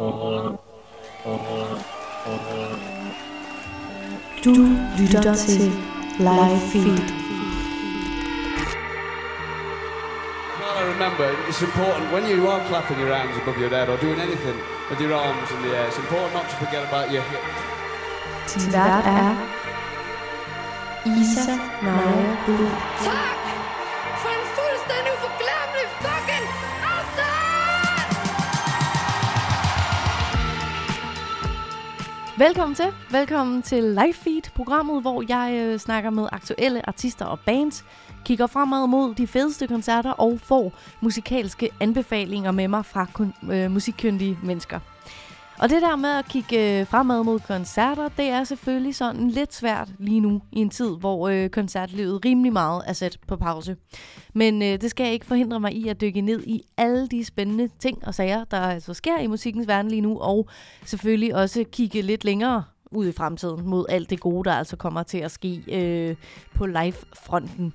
Du lytter til Live Feed. Well, I remember it's important when you are clapping your hands above your head or doing anything with your arms in the air. It's important not to forget about your hips. Din vært er Isa Naja Bull. Velkommen til. Velkommen til Live Feed, programmet, hvor jeg øh, snakker med aktuelle artister og bands, kigger fremad mod de fedeste koncerter og får musikalske anbefalinger med mig fra kun, øh, musikkyndige mennesker. Og det der med at kigge øh, fremad mod koncerter, det er selvfølgelig sådan lidt svært lige nu i en tid, hvor øh, koncertlivet rimelig meget er sat på pause. Men øh, det skal ikke forhindre mig i at dykke ned i alle de spændende ting og sager, der altså sker i musikkens verden lige nu, og selvfølgelig også kigge lidt længere ud i fremtiden mod alt det gode, der altså kommer til at ske øh, på live-fronten.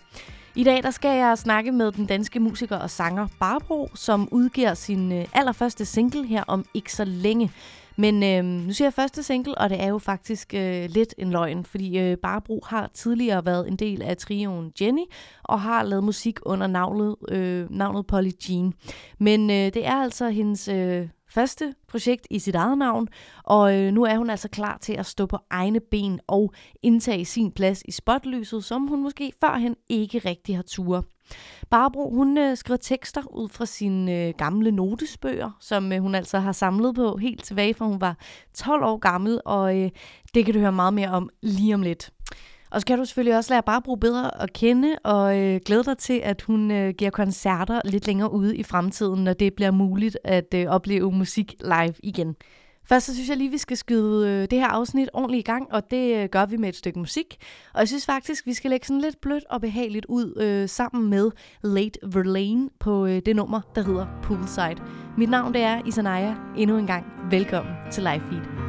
I dag der skal jeg snakke med den danske musiker og sanger Barbro, som udgiver sin øh, allerførste single her om ikke så længe. Men øh, nu siger jeg første single, og det er jo faktisk øh, lidt en løgn, fordi øh, Barbro har tidligere været en del af trioen Jenny, og har lavet musik under navnet, øh, navnet Polly Jean. Men øh, det er altså hendes øh, første projekt i sit eget navn, og øh, nu er hun altså klar til at stå på egne ben og indtage sin plads i spotlyset, som hun måske førhen ikke rigtig har tur. Barbro, hun øh, skriver tekster ud fra sine øh, gamle notesbøger, som øh, hun altså har samlet på helt tilbage fra hun var 12 år gammel, og øh, det kan du høre meget mere om lige om lidt. Og så kan du selvfølgelig også lære Barbro bedre at kende, og øh, glæde dig til, at hun øh, giver koncerter lidt længere ude i fremtiden, når det bliver muligt at øh, opleve musik live igen. Først så synes jeg lige, vi skal skyde øh, det her afsnit ordentligt i gang, og det øh, gør vi med et stykke musik. Og jeg synes faktisk, vi skal lægge sådan lidt blødt og behageligt ud øh, sammen med Late Verlaine på øh, det nummer, der hedder Poolside. Mit navn det er Isanaya. Endnu en gang velkommen til Live Feed.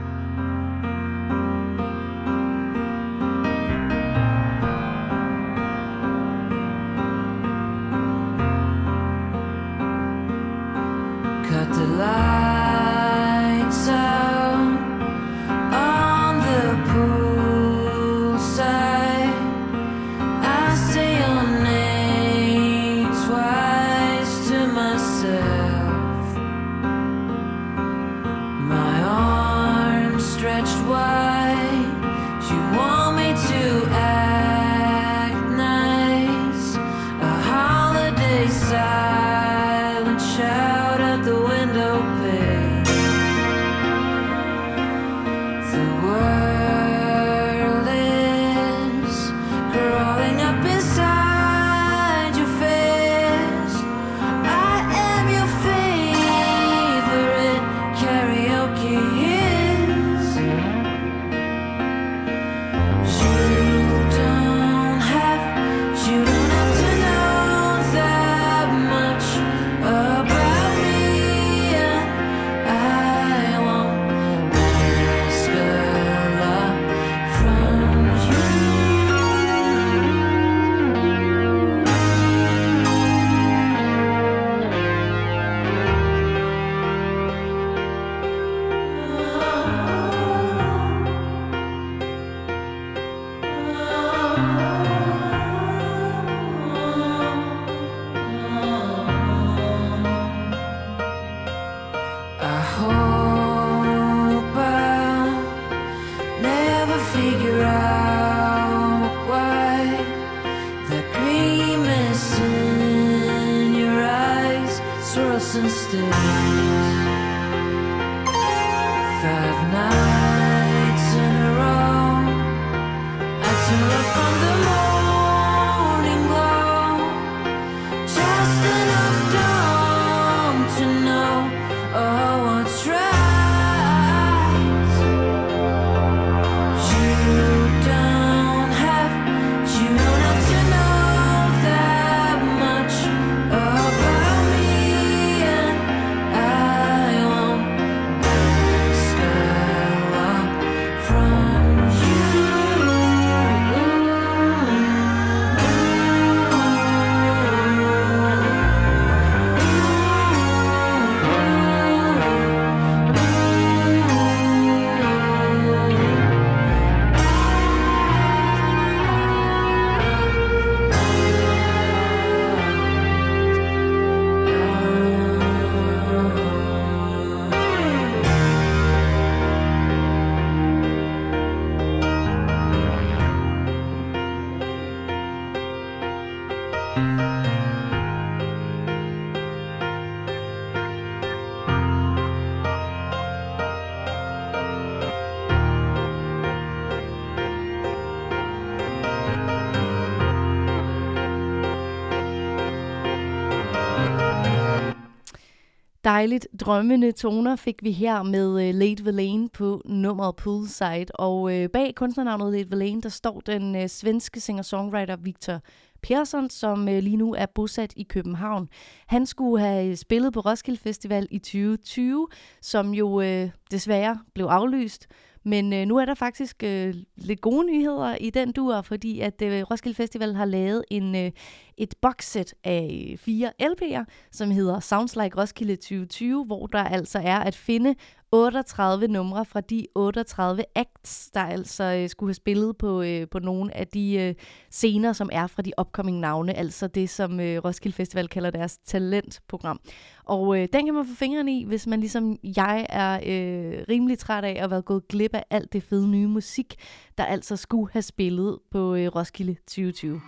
Dejligt drømmende toner fik vi her med uh, Late Villain på nummeret Poolside. Og uh, bag kunstnernavnet Late Villain, der står den uh, svenske singer-songwriter Victor Persson, som uh, lige nu er bosat i København. Han skulle have spillet på Roskilde Festival i 2020, som jo uh, desværre blev aflyst. Men øh, nu er der faktisk øh, lidt gode nyheder i den dur, fordi at øh, Roskilde Festival har lavet en øh, et boxset af øh, fire LP'er, som hedder Sounds Like Roskilde 2020, hvor der altså er at finde 38 numre fra de 38 acts, der altså øh, skulle have spillet på, øh, på nogle af de øh, scener, som er fra de upcoming navne, altså det, som øh, Roskilde Festival kalder deres talentprogram. Og øh, den kan man få fingrene i, hvis man ligesom jeg er øh, rimelig træt af at have været gået glip af alt det fede nye musik, der altså skulle have spillet på øh, Roskilde 2020.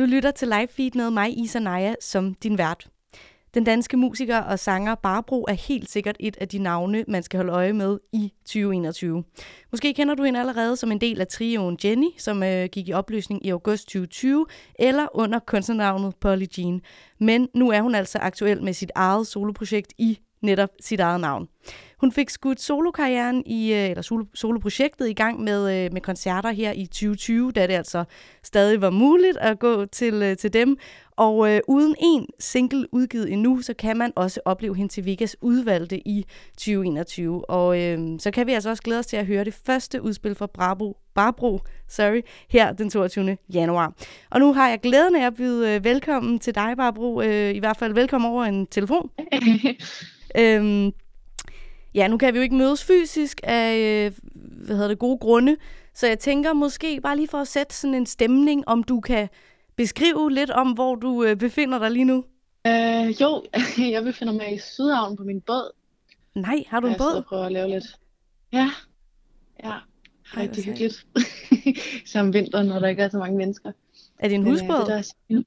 Du lytter til live feed med mig, Isa Naja, som din vært. Den danske musiker og sanger Barbro er helt sikkert et af de navne, man skal holde øje med i 2021. Måske kender du hende allerede som en del af trioen Jenny, som øh, gik i opløsning i august 2020, eller under kunstnernavnet Polly Jean. Men nu er hun altså aktuel med sit eget soloprojekt i netop sit eget navn. Hun fik skudt solokarrieren i, øh, eller solo, soloprojektet i gang med, øh, med koncerter her i 2020, da det altså stadig var muligt at gå til, øh, til dem. Og øh, uden en single udgivet endnu, så kan man også opleve hende til Vegas udvalgte i 2021. Og øh, så kan vi altså også glæde os til at høre det første udspil fra Bravo, Barbro sorry, her den 22. januar. Og nu har jeg glæden af at byde øh, velkommen til dig, Barbro. Øh, I hvert fald velkommen over en telefon. øhm, ja, nu kan vi jo ikke mødes fysisk af øh, hvad hedder det, gode grunde, så jeg tænker måske bare lige for at sætte sådan en stemning, om du kan beskrive lidt om, hvor du øh, befinder dig lige nu. Øh, jo, jeg befinder mig i Sydhavn på min båd. Nej, har du en jeg båd? og prøver at lave lidt. Ja, ja. Ej, Rigtig hyggeligt. Især om vinteren, når der ikke er så mange mennesker. Er det en øh, husbåd? det der er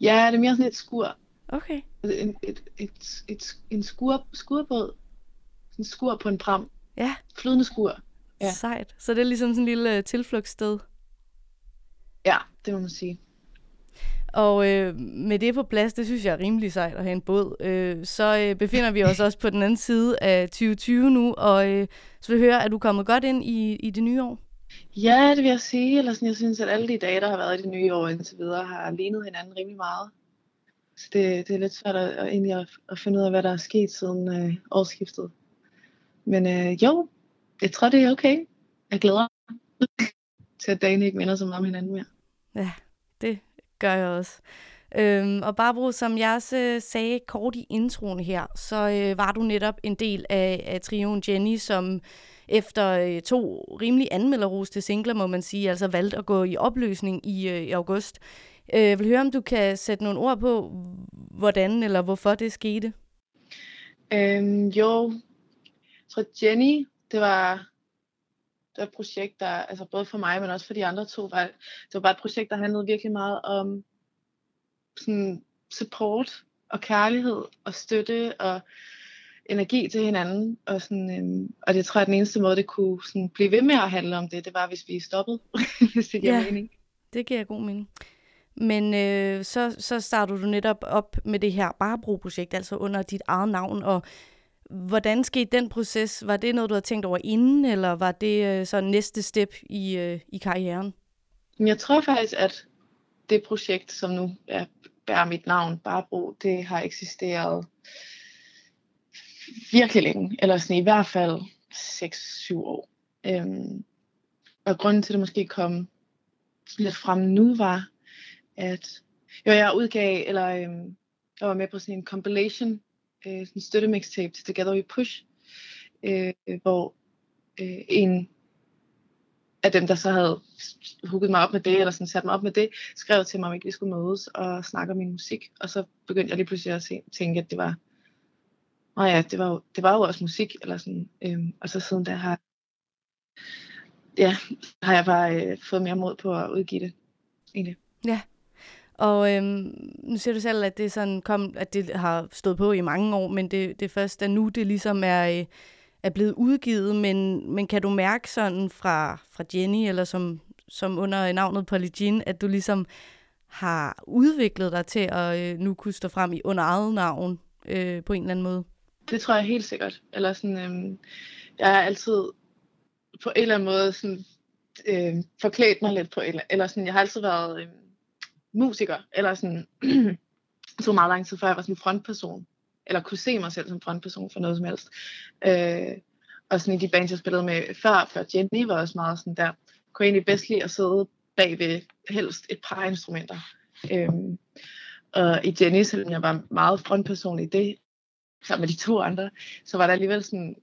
Ja, det er mere sådan et skur. Okay. En, et, et, et, en skur, skurbåd. En skur på en pram. Ja, Flydende skur. ja. Sejt. Så det er ligesom sådan en lille øh, tilflugtssted. Ja, det må man sige. Og øh, med det på plads, det synes jeg er rimelig sejt at have en båd. Øh, så øh, befinder vi os også på den anden side af 2020 nu, og øh, så vil jeg høre, er du kommet godt ind i, i det nye år? Ja, det vil jeg sige. Eller sådan, jeg synes, at alle de dage, der har været i det nye år indtil videre, har lignet hinanden rimelig meget. Så det, det er lidt svært at, at, egentlig at, at finde ud af, hvad der er sket siden øh, årsskiftet. Men øh, jo, jeg tror, det er okay. Jeg glæder mig til, at dagene ikke minder så meget om hinanden mere. Ja, det gør jeg også. Øhm, og Barbro, som jeg også øh, sagde kort i introen her, så øh, var du netop en del af, af trioen Jenny, som efter øh, to rimelig anmelderoste singler, må man sige, altså valgte at gå i opløsning i, øh, i august. Øh, jeg vil høre, om du kan sætte nogle ord på, hvordan eller hvorfor det skete. Øhm, jo, tror Jenny, det var, det var et projekt, der, altså både for mig, men også for de andre to, var, det var bare et projekt, der handlede virkelig meget om sådan support og kærlighed og støtte og energi til hinanden. Og, sådan, øhm, og det tror jeg, den eneste måde, det kunne sådan, blive ved med at handle om det, det var, hvis vi stoppede, hvis det giver Ja. mening. Det giver god mening. Men øh, så, så startede du netop op med det her Barbro-projekt, altså under dit eget navn, og hvordan skete den proces? Var det noget, du havde tænkt over inden, eller var det øh, så næste step i, øh, i karrieren? Men jeg tror faktisk, at det projekt, som nu er, bærer mit navn, Barbro, det har eksisteret virkelig længe. Eller sådan i hvert fald 6-7 år. Øhm, og grunden til, at det måske kom lidt frem nu, var, at jo, jeg udgav, eller øhm, jeg var med på sådan en compilation, øh, sådan en støttemixtape til Together We Push, øh, hvor øh, en af dem, der så havde hugget mig op med det, eller sådan sat mig op med det, skrev til mig, om ikke vi skulle mødes og snakke om min musik. Og så begyndte jeg lige pludselig at se, tænke, at det var, Nå ja, det var, jo, det var jo også musik, eller sådan. Øhm, og så siden da har, ja, har jeg bare øh, fået mere mod på at udgive det, egentlig. Og øhm, nu siger du selv, at det, sådan kom, at det har stået på i mange år, men det, det først er nu, det ligesom er, øh, er blevet udgivet. Men, men kan du mærke sådan fra, fra Jenny, eller som, som under navnet Polly Jean, at du ligesom har udviklet dig til at øh, nu kunne stå frem i under eget navn øh, på en eller anden måde? Det tror jeg helt sikkert. Eller sådan, øhm, jeg har altid på en eller anden måde sådan, øh, forklædt mig lidt på, eller, eller sådan, jeg har altid været øh, musiker, eller sådan, det tog meget lang tid, før jeg var sådan en frontperson, eller kunne se mig selv som frontperson for noget som helst. Øh, og sådan i de bands, jeg spillede med før, før Jenny var også meget sådan der, kunne jeg egentlig bedst lide at sidde bag ved helst et par instrumenter. Øh, og i Jenny, selvom jeg var meget frontperson i det, sammen med de to andre, så var der alligevel sådan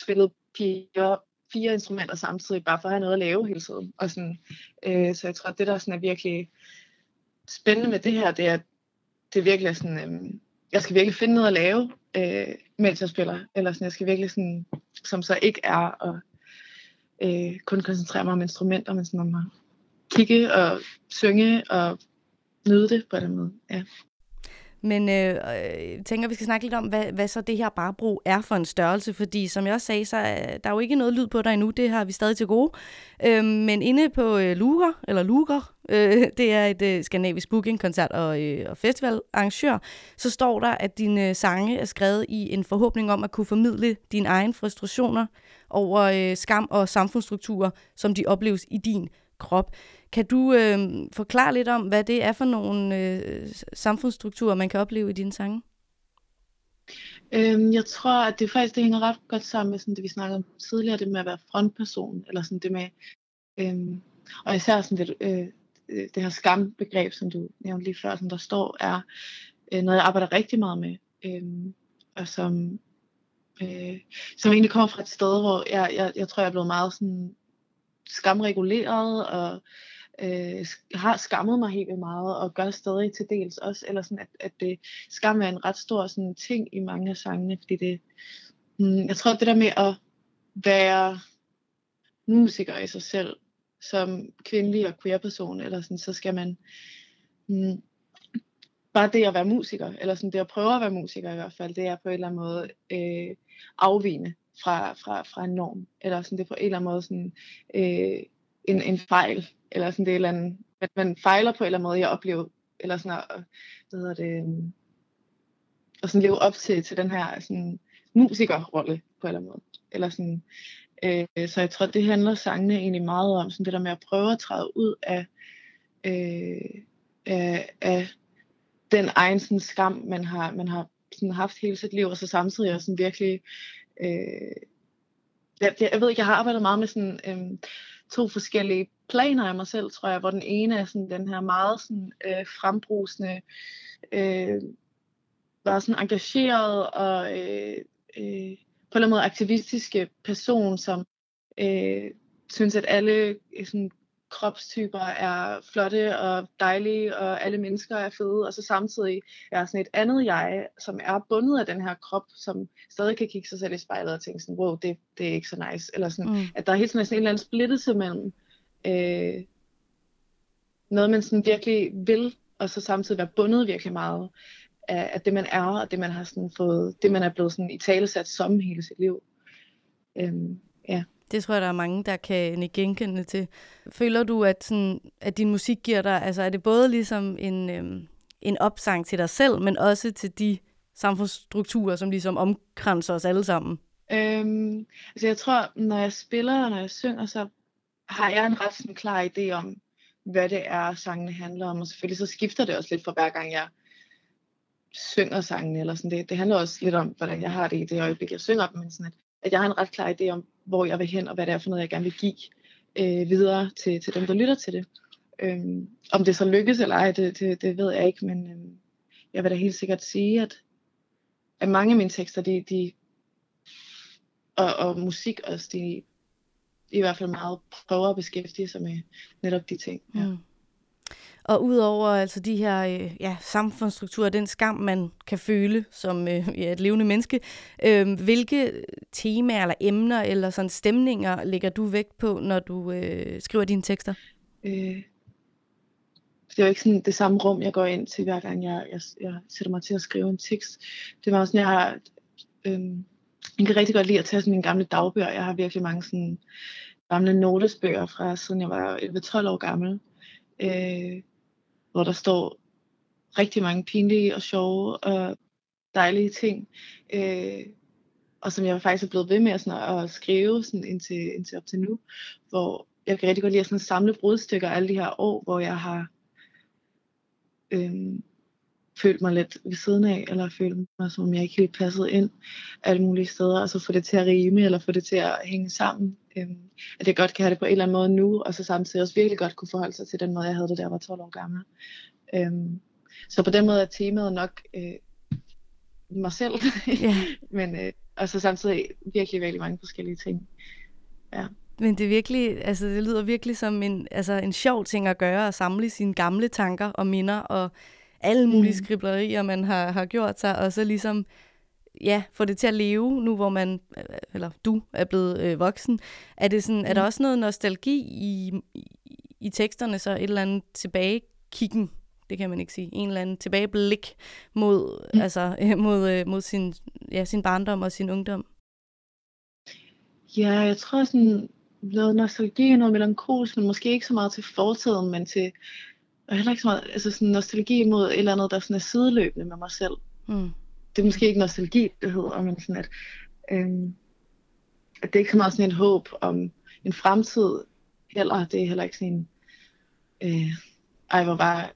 spillet piger fire instrumenter samtidig, bare for at have noget at lave hele tiden. Og sådan, øh, så jeg tror, at det der sådan er virkelig spændende med det her, det er, at det virkelig er sådan, øh, jeg skal virkelig finde noget at lave, øh, mens jeg spiller. Eller sådan, jeg skal virkelig sådan, som så ikke er at øh, kun koncentrere mig om instrumenter, men sådan om at kigge og synge og nyde det på den måde. Ja. Men øh, øh, jeg tænker, vi skal snakke lidt om, hvad, hvad så det her barbro er for en størrelse, fordi som jeg også sagde, så er der jo ikke noget lyd på dig endnu, det har vi stadig til gode. Øh, men inde på øh, Luger, eller Luger, øh, det er et øh, skandinavisk booking, koncert og, øh, og festivalarrangør, så står der, at dine øh, sange er skrevet i en forhåbning om at kunne formidle dine egne frustrationer over øh, skam og samfundsstrukturer, som de opleves i din krop. Kan du øh, forklare lidt om, hvad det er for nogle øh, samfundsstrukturer, man kan opleve i dine sange? Øhm, jeg tror, at det faktisk det hænger ret godt sammen med sådan det, vi snakkede om tidligere, det med at være frontperson, eller sådan det med, øhm, og især sådan det, øh, øh, det her skambegreb, som du nævnte lige før, som der står, er øh, noget, jeg arbejder rigtig meget med, øh, og som, øh, som egentlig kommer fra et sted, hvor jeg, jeg, jeg tror, jeg er blevet meget sådan skamreguleret, og øh, har skammet mig helt vildt meget, og gør stadig til dels også, eller sådan, at, at det skam er en ret stor sådan, ting i mange af sangene, fordi det, mm, jeg tror, det der med at være musiker i sig selv, som kvindelig og queer person, eller sådan, så skal man mm, bare det at være musiker, eller sådan det at prøve at være musiker i hvert fald, det er på en eller anden måde øh, afvigende fra, fra, fra en norm, eller sådan det er på en eller anden måde sådan, øh, en, en fejl, eller sådan det er eller andet, at man fejler på en eller anden måde, jeg oplever, eller sådan at, hvad hedder det, øhm, og sådan leve op til, til den her sådan, musikerrolle på en eller anden måde. Eller sådan, øh, så jeg tror, det handler sangene egentlig meget om, sådan det der med at prøve at træde ud af, øh, af, af den egen sådan, skam, man har, man har sådan, haft hele sit liv, og så samtidig også sådan virkelig, øh, jeg, jeg ved ikke, jeg har arbejdet meget med sådan, øh, to forskellige planer af mig selv, tror jeg, hvor den ene er sådan den her meget sådan, øh, frembrusende, øh, var sådan engageret og øh, øh, på en eller anden måde aktivistiske person, som øh, synes, at alle øh, sådan, kropstyper er flotte og dejlige, og alle mennesker er fede, og så samtidig er sådan et andet jeg, som er bundet af den her krop, som stadig kan kigge sig selv i spejlet og tænke sådan, wow, det, det er ikke så nice. Eller sådan, mm. at der er helt sådan en eller anden splittelse mellem øh, noget, man sådan virkelig vil, og så samtidig være bundet virkelig meget af, af det, man er, og det, man har sådan fået, det, man er blevet sådan i talesat som hele sit liv. Øhm, ja. Det tror jeg, der er mange, der kan genkende til. Føler du, at, sådan, at din musik giver dig, altså er det både ligesom en, øhm, en opsang til dig selv, men også til de samfundsstrukturer, som ligesom omkranser os alle sammen? Øhm, altså jeg tror, når jeg spiller og når jeg synger, så har jeg en ret sådan, klar idé om, hvad det er, sangene handler om. Og selvfølgelig så skifter det også lidt for hver gang jeg synger sangene. Eller sådan. Det, det handler også lidt om, hvordan jeg har det i det øjeblik, jeg synger dem. Men sådan at, at jeg har en ret klar idé om, hvor jeg vil hen, og hvad det er for noget, jeg gerne vil give øh, videre til, til dem, der lytter til det. Øhm, om det så lykkes eller ej, det, det, det ved jeg ikke, men øhm, jeg vil da helt sikkert sige, at, at mange af mine tekster, de, de og, og musik også, de i hvert fald meget prøver at beskæftige sig med netop de ting. Ja. Mm. Og udover altså de her øh, ja, samfundsstrukturer, den skam, man kan føle som øh, ja, et levende menneske, øh, hvilke temaer eller emner eller sådan stemninger lægger du vægt på, når du øh, skriver dine tekster? Øh, det er jo ikke sådan det samme rum, jeg går ind til, hver gang jeg, jeg, jeg sætter mig til at skrive en tekst. Det var sådan, jeg har... Øh, jeg kan rigtig godt lide at tage sådan mine gamle dagbøger. Jeg har virkelig mange sådan gamle notesbøger fra siden jeg var 11-12 år gammel. Øh, hvor der står rigtig mange pinlige og sjove og dejlige ting. Øh, og som jeg faktisk er blevet ved med sådan at, skrive sådan indtil, indtil op til nu, hvor jeg kan rigtig godt lide at sådan samle brudstykker alle de her år, hvor jeg har øhm, følt mig lidt ved siden af, eller følt mig som om jeg ikke helt passede ind alle mulige steder, og så få det til at rime, eller få det til at hænge sammen. Øhm, at jeg godt kan have det på en eller anden måde nu, og så samtidig også virkelig godt kunne forholde sig til den måde, jeg havde det, jeg var 12 år gammel. Øhm, så på den måde er temaet nok øh, mig selv, Ja. men øh, og så samtidig virkelig, virkelig mange forskellige ting. Ja. Men det er virkelig, altså det lyder virkelig som en, altså en sjov ting at gøre, at samle sine gamle tanker og minder og alle mulige. Mm. skriblerier, man har, har gjort sig, og så ligesom, ja, få det til at leve, nu hvor man, øh, eller du er blevet øh, voksen. Er, det sådan, mm. er der Mm. også noget nostalgi i, i, teksterne, så et eller andet tilbagekiggen, det kan man ikke sige, en eller anden tilbageblik mod, mm. Altså, øh, mod, øh, mod sin, ja, sin barndom og sin ungdom? Ja, jeg tror sådan noget nostalgi, noget melankolsk, men måske ikke så meget til fortiden, men til, og heller ikke så meget, altså sådan nostalgi mod et eller andet, der sådan er sideløbende med mig selv. Mm. Det er måske ikke nostalgi, det hedder, men sådan at, øhm, at det er ikke så meget sådan et håb om en fremtid heller. Det er heller ikke sådan en, øh, ej, hvor var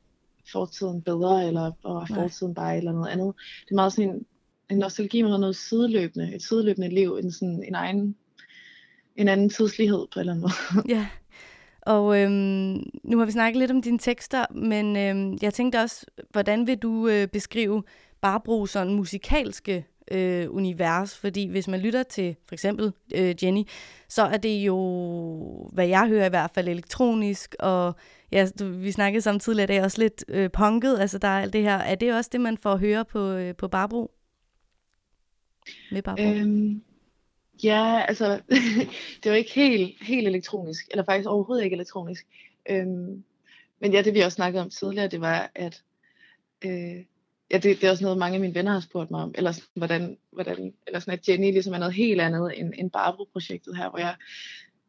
fortiden bedre, eller hvor var Nej. fortiden bare et eller noget andet. Det er meget sådan en, en nostalgi med noget sideløbende, et sideløbende liv, en, sådan, en egen en anden tidslighed på en eller anden måde. Ja, og øhm, nu har vi snakket lidt om dine tekster, men øhm, jeg tænkte også, hvordan vil du øh, beskrive Barbro sådan musikalske øh, univers? Fordi hvis man lytter til for eksempel øh, Jenny, så er det jo, hvad jeg hører i hvert fald, elektronisk, og ja, du, vi snakkede sammen tidligere, det er også lidt øh, punket, altså der er alt det her. Er det også det, man får høre på, øh, på Barbro? Med Barbro? Øhm, ja, altså, det er ikke helt, helt elektronisk, eller faktisk overhovedet ikke elektronisk. Øhm, men ja, det vi også snakkede om tidligere, det var, at øh, ja, det, det er også noget, mange af mine venner har spurgt mig om, eller sådan, hvordan, hvordan, eller sådan, at Jenny ligesom er noget helt andet end, end Barbro-projektet her, hvor jeg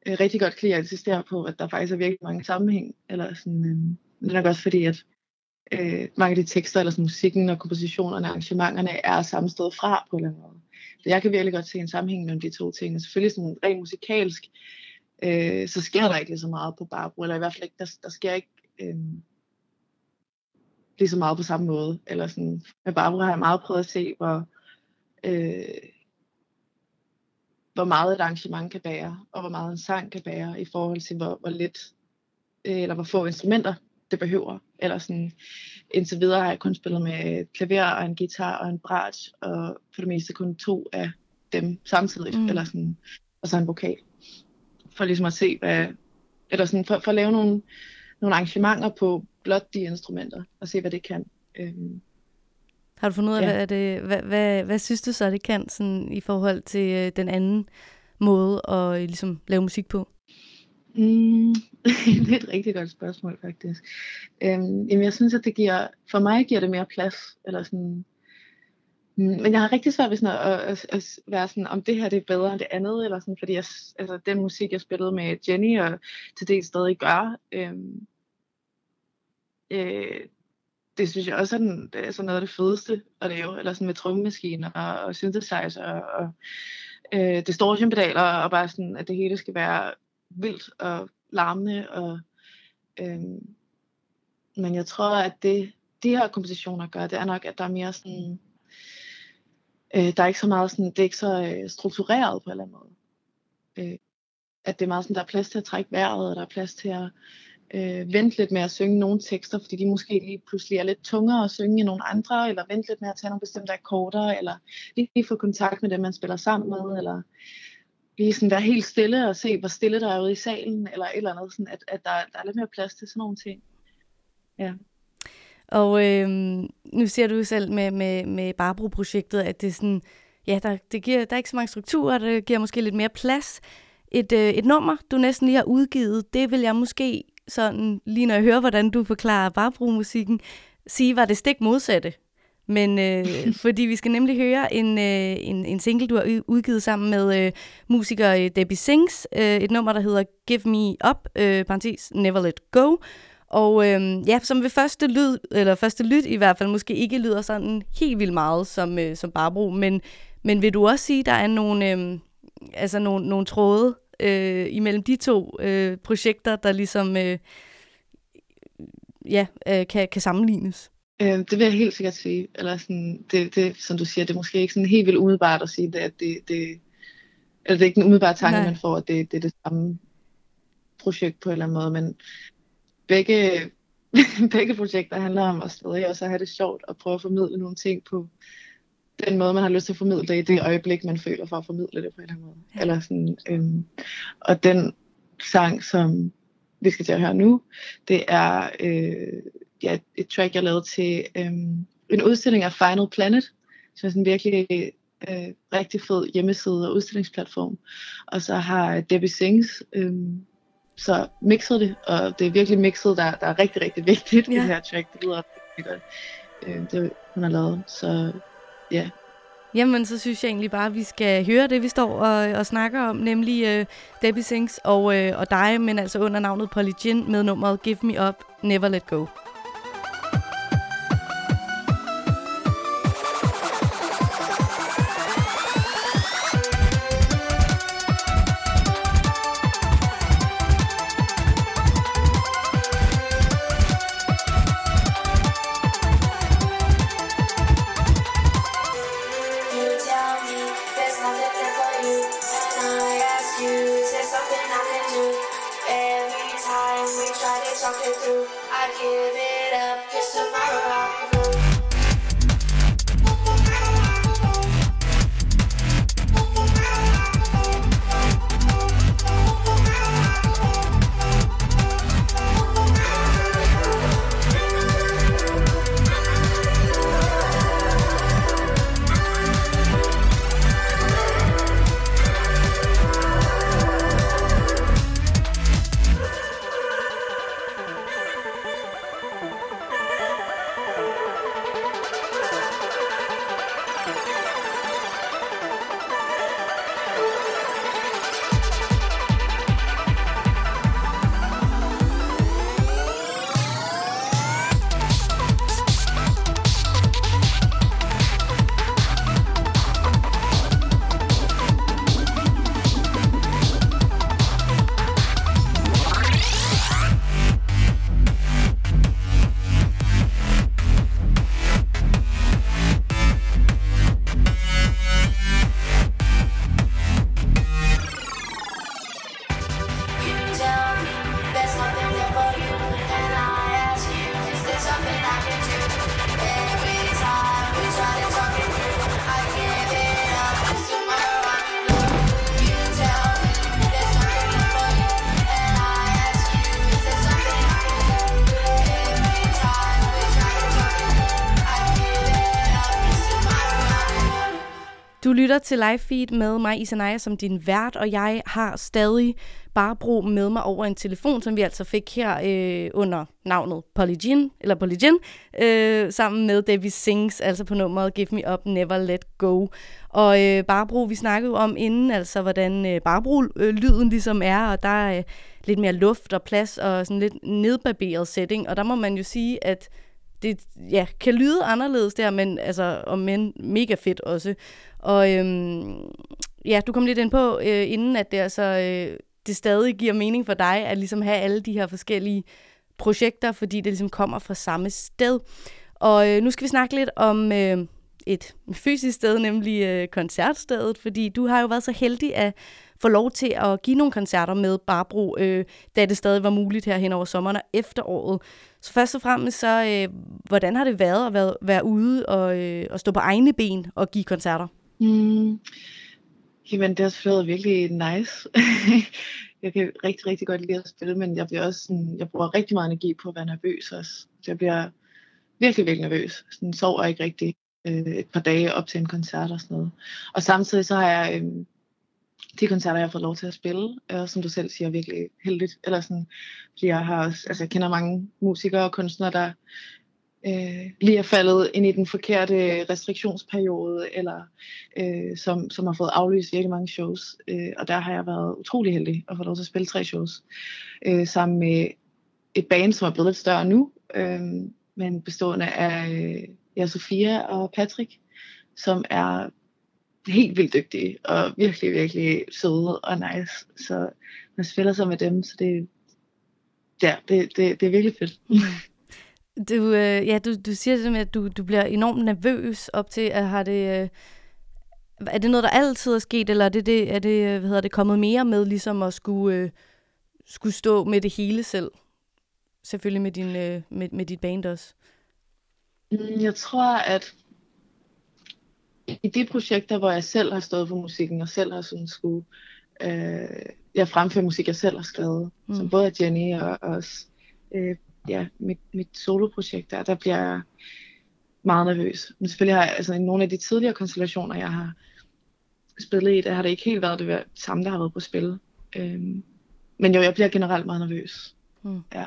øh, rigtig godt kan lide at insistere på, at der faktisk er virkelig mange sammenhæng, eller sådan, øh, men det er nok også fordi, at øh, mange af de tekster, eller sådan musikken og kompositionerne og arrangementerne er samme sted fra på en eller anden måde. Så jeg kan virkelig godt se en sammenhæng mellem de to ting. Og selvfølgelig sådan rent musikalsk, øh, så sker der ikke så meget på Barbro, eller i hvert fald ikke, der, der sker ikke øh, lige så meget på samme måde. Eller sådan, med Barbro har jeg meget prøvet at se, hvor, øh, hvor meget et arrangement kan bære, og hvor meget en sang kan bære, i forhold til hvor, hvor lidt, øh, eller hvor få instrumenter det behøver. Eller sådan, indtil videre har jeg kun spillet med et klaver og en guitar og en bratsch, og for det meste kun to af dem samtidig, mm. eller sådan, og så en vokal. For ligesom at se, hvad, eller sådan, for, for at lave nogle, nogle arrangementer på blot de instrumenter, og se, hvad det kan. Øhm, Har du fundet ud af, Ja. hvad, det, hvad, hvad, hvad synes du så, det kan sådan, i forhold til øh, den anden måde at øh, ligesom, lave musik på? Mm, det er et rigtig godt spørgsmål, faktisk. Øhm, jamen, jeg synes, at det giver, for mig giver det mere plads, eller sådan, Mm, men jeg har rigtig svært ved sådan at, at, at, være sådan, om det her det er bedre end det andet, eller sådan, fordi jeg, altså, den musik, jeg spillede med Jenny, og til dels stadig gør, øhm, øh, det synes jeg også er, den, det er sådan noget af det fedeste at lave, eller sådan med trommemaskiner og, og synthesizer og øh, distortionpedaler, og bare sådan, at det hele skal være vildt og larmende. Og, øhm, men jeg tror, at det, de her kompositioner gør, det er nok, at der er mere sådan, øh, der er ikke så meget sådan, det er ikke så øh, struktureret på en eller anden måde. Øh, at det er meget sådan, der er plads til at trække vejret, og der er plads til at øh, vente lidt med at synge nogle tekster, fordi de måske lige pludselig er lidt tungere at synge end nogle andre, eller vente lidt med at tage nogle bestemte akkorder, eller lige få kontakt med dem, man spiller sammen med, eller lige sådan være helt stille og se, hvor stille der er ude i salen, eller et eller andet, sådan at, at der, der er lidt mere plads til sådan nogle ting. Ja. Og øh, nu siger du selv med, med, med Barbro-projektet, at det er sådan, ja, der, det giver, der er ikke så mange strukturer, det giver måske lidt mere plads. Et, øh, et nummer, du næsten lige har udgivet, det vil jeg måske sådan, lige når jeg hører, hvordan du forklarer Barbro-musikken, sige var det stik modsatte. Men øh, fordi vi skal nemlig høre en, øh, en, en single, du har udgivet sammen med øh, musiker øh, Debbie Sings, øh, et nummer, der hedder Give Me Up, øh, parentes Never Let Go. Og øhm, ja, som ved første lyd, eller første lyt i hvert fald, måske ikke lyder sådan helt vildt meget som, øh, som Barbro, men, men vil du også sige, der er nogle, øh, altså nogle, nogle tråde øh, imellem de to øh, projekter, der ligesom øh, ja, øh, kan, kan sammenlignes? Øh, det vil jeg helt sikkert sige. Eller sådan, det, det, som du siger, det er måske ikke sådan helt vildt umiddelbart at sige, det, at det, det, eller det er ikke en umiddelbar tanke, Nej. man får, at det, det er det samme projekt på en eller anden måde, men begge, begge projekter handler om at stadig også at have det sjovt og prøve at formidle nogle ting på den måde, man har lyst til at formidle det i det øjeblik, man føler for at formidle det på en eller anden måde. Ja. Eller sådan, øhm, og den sang, som vi skal til at høre nu, det er øh, ja, et track, jeg lavede til øhm, en udstilling af Final Planet, som er sådan en virkelig øh, rigtig fed hjemmeside og udstillingsplatform. Og så har Debbie Sings øhm, så mixet det, og det er virkelig mixet, der, der er rigtig, rigtig vigtigt i Ja. det her track. Det lyder rigtig godt. Øh, det hun har lavet. Så ja, Jamen, så synes jeg egentlig bare, at vi skal høre det, vi står og, og snakker om, nemlig øh, Debbie Sings og, øh, og dig, men altså under navnet Polly Gin med nummeret Give Me Up, Never Let Go. Du lytter til live feed med mig, Isanaya, som din vært, og jeg har stadig Barbro med mig over en telefon, som vi altså fik her øh, under navnet Polygin, eller Polygin, øh, sammen med Debbie Sings, altså på nummeret Give Me Up, Never Let Go. Og øh, Barbro, vi snakkede jo om inden, altså hvordan øh, Barbro-lyden ligesom er, og der er øh, lidt mere luft og plads og sådan lidt nedbarberet setting, og der må man jo sige, at det ja, kan lyde anderledes der, men altså, og men mega fedt også. Og øhm, ja, du kom lidt ind på øh, inden, at det altså øh, det stadig giver mening for dig at ligesom have alle de her forskellige projekter, fordi det ligesom kommer fra samme sted. Og øh, nu skal vi snakke lidt om øh, et fysisk sted, nemlig øh, koncertstedet, fordi du har jo været så heldig at få lov til at give nogle koncerter med Barbro, øh, da det stadig var muligt her hen over sommeren og efteråret. Så først og fremmest, så øh, hvordan har det været at være, være ude og, øh, og stå på egne ben og give koncerter? Mm. Jamen, det har selvfølgelig været virkelig nice. jeg kan rigtig, rigtig godt lide at spille, men jeg bliver også sådan, jeg bruger rigtig meget energi på at være nervøs også. Så jeg bliver virkelig, virkelig nervøs. Sådan sover ikke rigtig øh, et par dage op til en koncert og sådan noget. Og samtidig så har jeg øh, de koncerter, jeg har fået lov til at spille, og som du selv siger, virkelig heldigt. Eller sådan, fordi jeg har også, altså jeg kender mange musikere og kunstnere, der øh, lige er faldet ind i den forkerte restriktionsperiode, eller øh, som, som har fået aflyst virkelig mange shows. Øh, og der har jeg været utrolig heldig at få lov til at spille tre shows, øh, sammen med et band, som er blevet lidt større nu, øh, men bestående af øh, ja, Sofia og Patrick, som er helt vildt dygtige og virkelig, virkelig søde og nice. Så man spiller så med dem, så det, ja, det, det, det er virkelig fedt. Du, øh, ja, du, du siger det med, at du, du bliver enormt nervøs op til, at har det... Øh, er det noget, der altid er sket, eller er det, det, er det, øh, hvad hedder det kommet mere med, ligesom at skulle, øh, skulle stå med det hele selv? Selvfølgelig med, din, øh, med, med dit band også. Mm, Jeg tror, at i de projekter, hvor jeg selv har stået for musikken, og selv har sådan skulle, øh, jeg fremfører musik, jeg selv har skrevet, mm. som både er Jenny og også øh, ja, mit, mit soloprojekt der, der bliver jeg meget nervøs. Men selvfølgelig har jeg, altså i nogle af de tidligere konstellationer, jeg har spillet i, der har det ikke helt været det samme, der har været på spil. Øhm, men jo, jeg bliver generelt meget nervøs. Mm. Ja.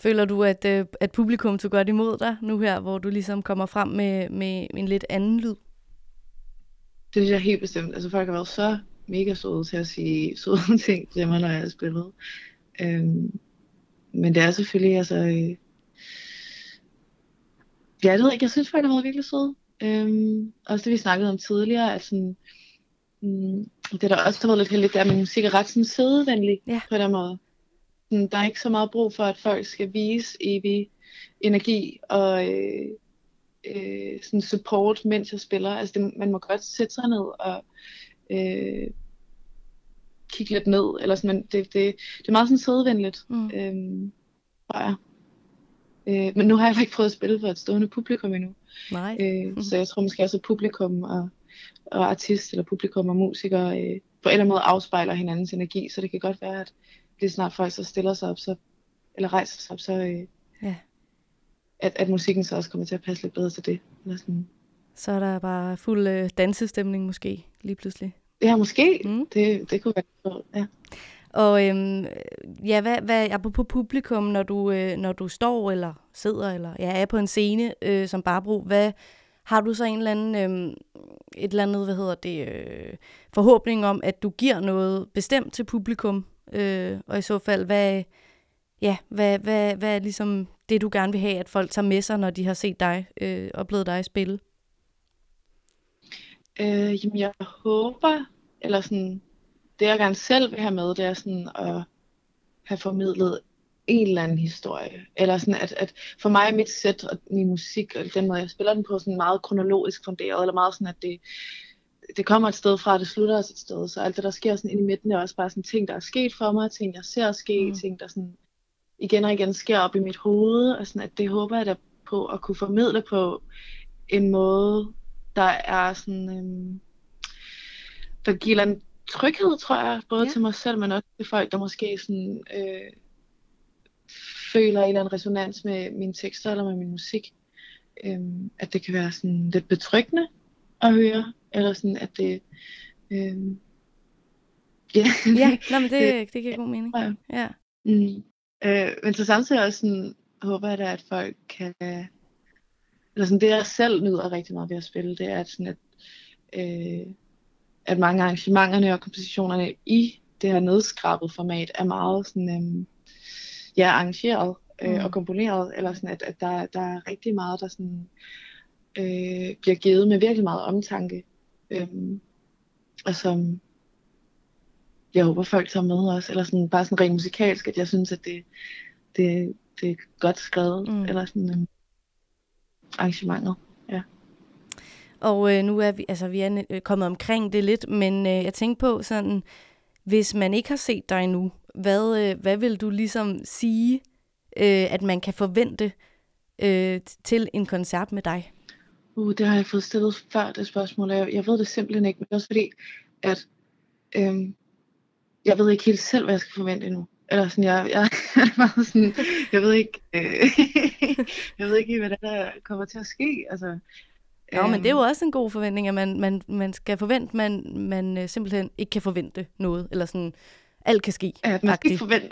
Føler du, at, øh, at publikum tog godt imod dig nu her, hvor du ligesom kommer frem med, med en lidt anden lyd? Det synes jeg helt bestemt. Altså folk har været så mega søde til at sige søde ting til mig, når jeg har spillet. Øhm, men det er selvfølgelig, altså... Øh, ja, det ved ikke. Jeg synes folk har været virkelig søde. Øhm, også det vi snakkede om tidligere, at sådan, mm, det der også har været lidt heldigt, det er, at min musik er ret sådan sædevenlig Ja. på den måde. Sådan, der er ikke så meget brug for, at folk skal vise evig energi og øh, øh, sådan support, mens jeg spiller. Altså det, man må godt sætte sig ned og øh, kigge lidt ned, eller sådan, men det, det, det er meget sådan sædevenligt, Mm. øhm, tror jeg. Øh, men nu har jeg ikke prøvet at spille for et stående publikum endnu. Nej. Øh, Mhm. Så jeg tror måske også, at publikum og, og artist, eller publikum og musiker, øh, på en eller anden måde afspejler hinandens energi, så det kan godt være, at lige snart folk så stiller sig op, så, eller rejser sig op, så øh, Ja. At, at musikken så også kommer til at passe lidt bedre til det. Eller sådan. Så er der bare fuld øh, dansestemning måske, lige pludselig. Ja, måske. Mm. Det, det kunne være ja. Og øhm, ja, hvad, hvad apropos publikum, når du, øh, når du står eller sidder eller ja, er på en scene øh, som Barbro, hvad har du så en eller anden, øh, et eller andet, hvad hedder det, øh, forhåbning om, at du giver noget bestemt til publikum? Øh, og i så fald, hvad, ja, hvad, hvad, hvad er ligesom det, du gerne vil have, at folk tager med sig, når de har set dig, øh, oplevet dig spille? Øh, jamen, jeg håber, eller sådan, det jeg gerne selv vil have med, det er sådan at have formidlet en eller anden historie. Eller sådan, at, at for mig er mit sæt og min musik, og den måde, jeg spiller den på, sådan meget kronologisk funderet, eller meget sådan, at det, det kommer et sted fra, og det slutter også et sted. Så alt det, der sker sådan inde i midten, er også bare sådan ting, der er sket for mig, ting, jeg ser ske, mm. ting, der sådan igen og igen sker op i mit hoved, og sådan, at det håber jeg da på at kunne formidle på en måde, der er sådan, øhm, der giver en tryghed, tror jeg, både Ja. til mig selv, men også til folk, der måske sådan, øh, føler en eller anden resonans med mine tekster eller med min musik. Øhm, at det kan være sådan lidt betryggende at høre, eller sådan, at det... Øhm, ja, Ja, nå, men det, det giver god mening. Ja. Mm. Øh, men så samtidig også sådan, håber jeg da, at folk kan... Eller sådan, det jeg selv nyder rigtig meget ved at spille, det er at, sådan, at, øh, at mange arrangementerne og kompositionerne i det her nedskrabet format er meget sådan, øh, ja, arrangeret øh, Mm. og komponeret, eller sådan, at, at der, der er rigtig meget, der sådan, øh, bliver givet med virkelig meget omtanke. Øh, og som jeg håber folk tager med også, eller sådan, bare sådan rent musikalsk, at jeg synes, at det, det, det er godt skrevet, Mm. eller sådan um, arrangementet. Og øh, nu er vi, altså, vi er øh, kommet omkring det lidt, men øh, jeg tænker på sådan, hvis man ikke har set dig endnu, hvad, øh, hvad vil du ligesom sige, øh, at man kan forvente øh, til en koncert med dig? Uh, det har jeg fået stillet før, det spørgsmål. Jeg, jeg ved det simpelthen ikke, men det er også fordi, at øhm, jeg ved ikke helt selv, hvad jeg skal forvente endnu. Eller sådan, jeg, jeg er meget sådan, jeg ved ikke, øh, jeg ved ikke, hvad der, kommer til at ske. Altså, Nå, men det er jo øhm, også en god forventning, at man, man, man skal forvente, man, man øh, simpelthen ikke kan forvente noget, eller sådan, alt kan ske. At man skal ikke forvente.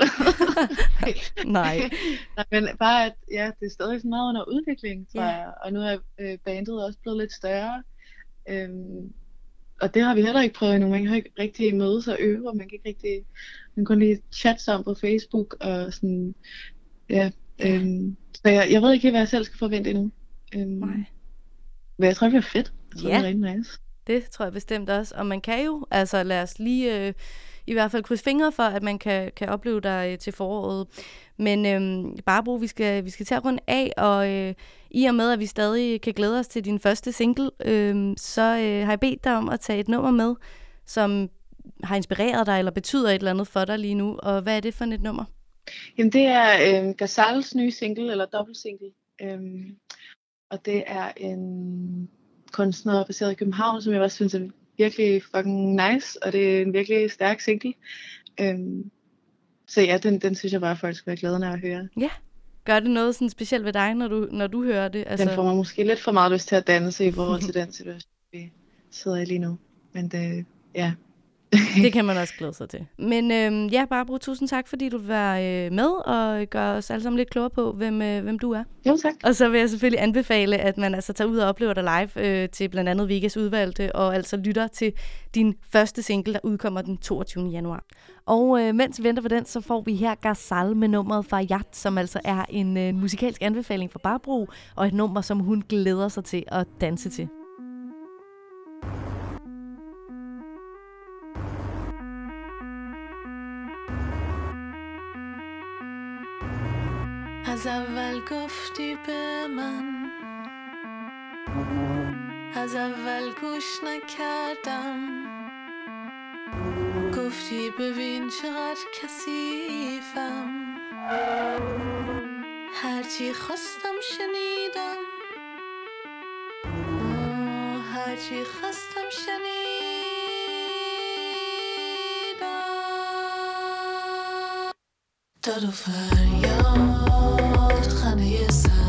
Nej. Nej, men bare, at ja, det er stadig sådan meget under udvikling, tror Ja. jeg. Og nu er øh, bandet også blevet lidt større. Øhm, og det har vi heller ikke prøvet endnu. Man kan ikke rigtig mødes og øve, og man kan ikke rigtig... Man kan kun lige chatte sammen på Facebook, og sådan... ja. Øhm, så jeg, jeg ved ikke hvad jeg selv skal forvente endnu. Øhm, Nej. Men jeg tror, det bliver fedt. Jeg tror, Ja. det er rigtig nice. Det tror jeg bestemt også. Og man kan jo, altså lad os lige øh, i hvert fald krydse fingre for, at man kan, kan opleve dig øh, til foråret. Men øhm, Barbro, vi skal, vi skal tage rundt af, og øh, i og med, at vi stadig kan glæde os til din første single, øh, så øh, har jeg bedt dig om at tage et nummer med, som har inspireret dig, eller betyder et eller andet for dig lige nu. Og hvad er det for et nummer? Jamen, det er øh, Gazals nye single, eller dobbeltsingle. Øhm, og det er en kunstner baseret i København, som jeg også synes er virkelig fucking nice, og det er en virkelig stærk single. Øhm, så ja, den, den synes jeg bare, at folk skal være glade af at høre. Gør det noget sådan specielt ved dig, når du, når du hører det? Altså... Den får mig måske lidt for meget lyst til at danse i forhold til den situation, vi sidder i lige nu. Men det, ja, Det kan man også glæde sig til. Men øhm, ja, Barbro, tusind tak, fordi du vil være øh, med og gøre os alle sammen lidt klogere på, hvem, øh, hvem du er. jo tak. Og så vil jeg selvfølgelig anbefale, at man altså tager ud og oplever dig live øh, til blandt andet Vegas udvalgte, og altså lytter til din første single, der udkommer den 22. januar. Og øh, mens vi venter på den, så får vi her Gazal med nummeret fra som altså er en øh, musikalsk anbefaling fra Barbro, og et nummer, som hun glæder sig til at danse til. از اول گفتی به من از اول گوش نکردم گفتی ببین چقدر کثیفم هرچی خواستم شنیدم هرچی خواستم شنیدم داد فریاد sunnier side.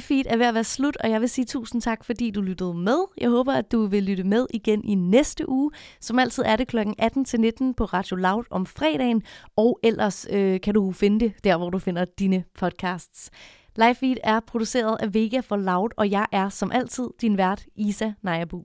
Live feed er ved at være slut, og jeg vil sige tusind tak, fordi du lyttede med. Jeg håber, at du vil lytte med igen i næste uge. Som altid er det kl. 18-19 på Radio Loud om fredagen, og ellers øh, kan du finde det der, hvor du finder dine podcasts. Live feed er produceret af Vega for Loud, og jeg er som altid din vært, Isa Najabul.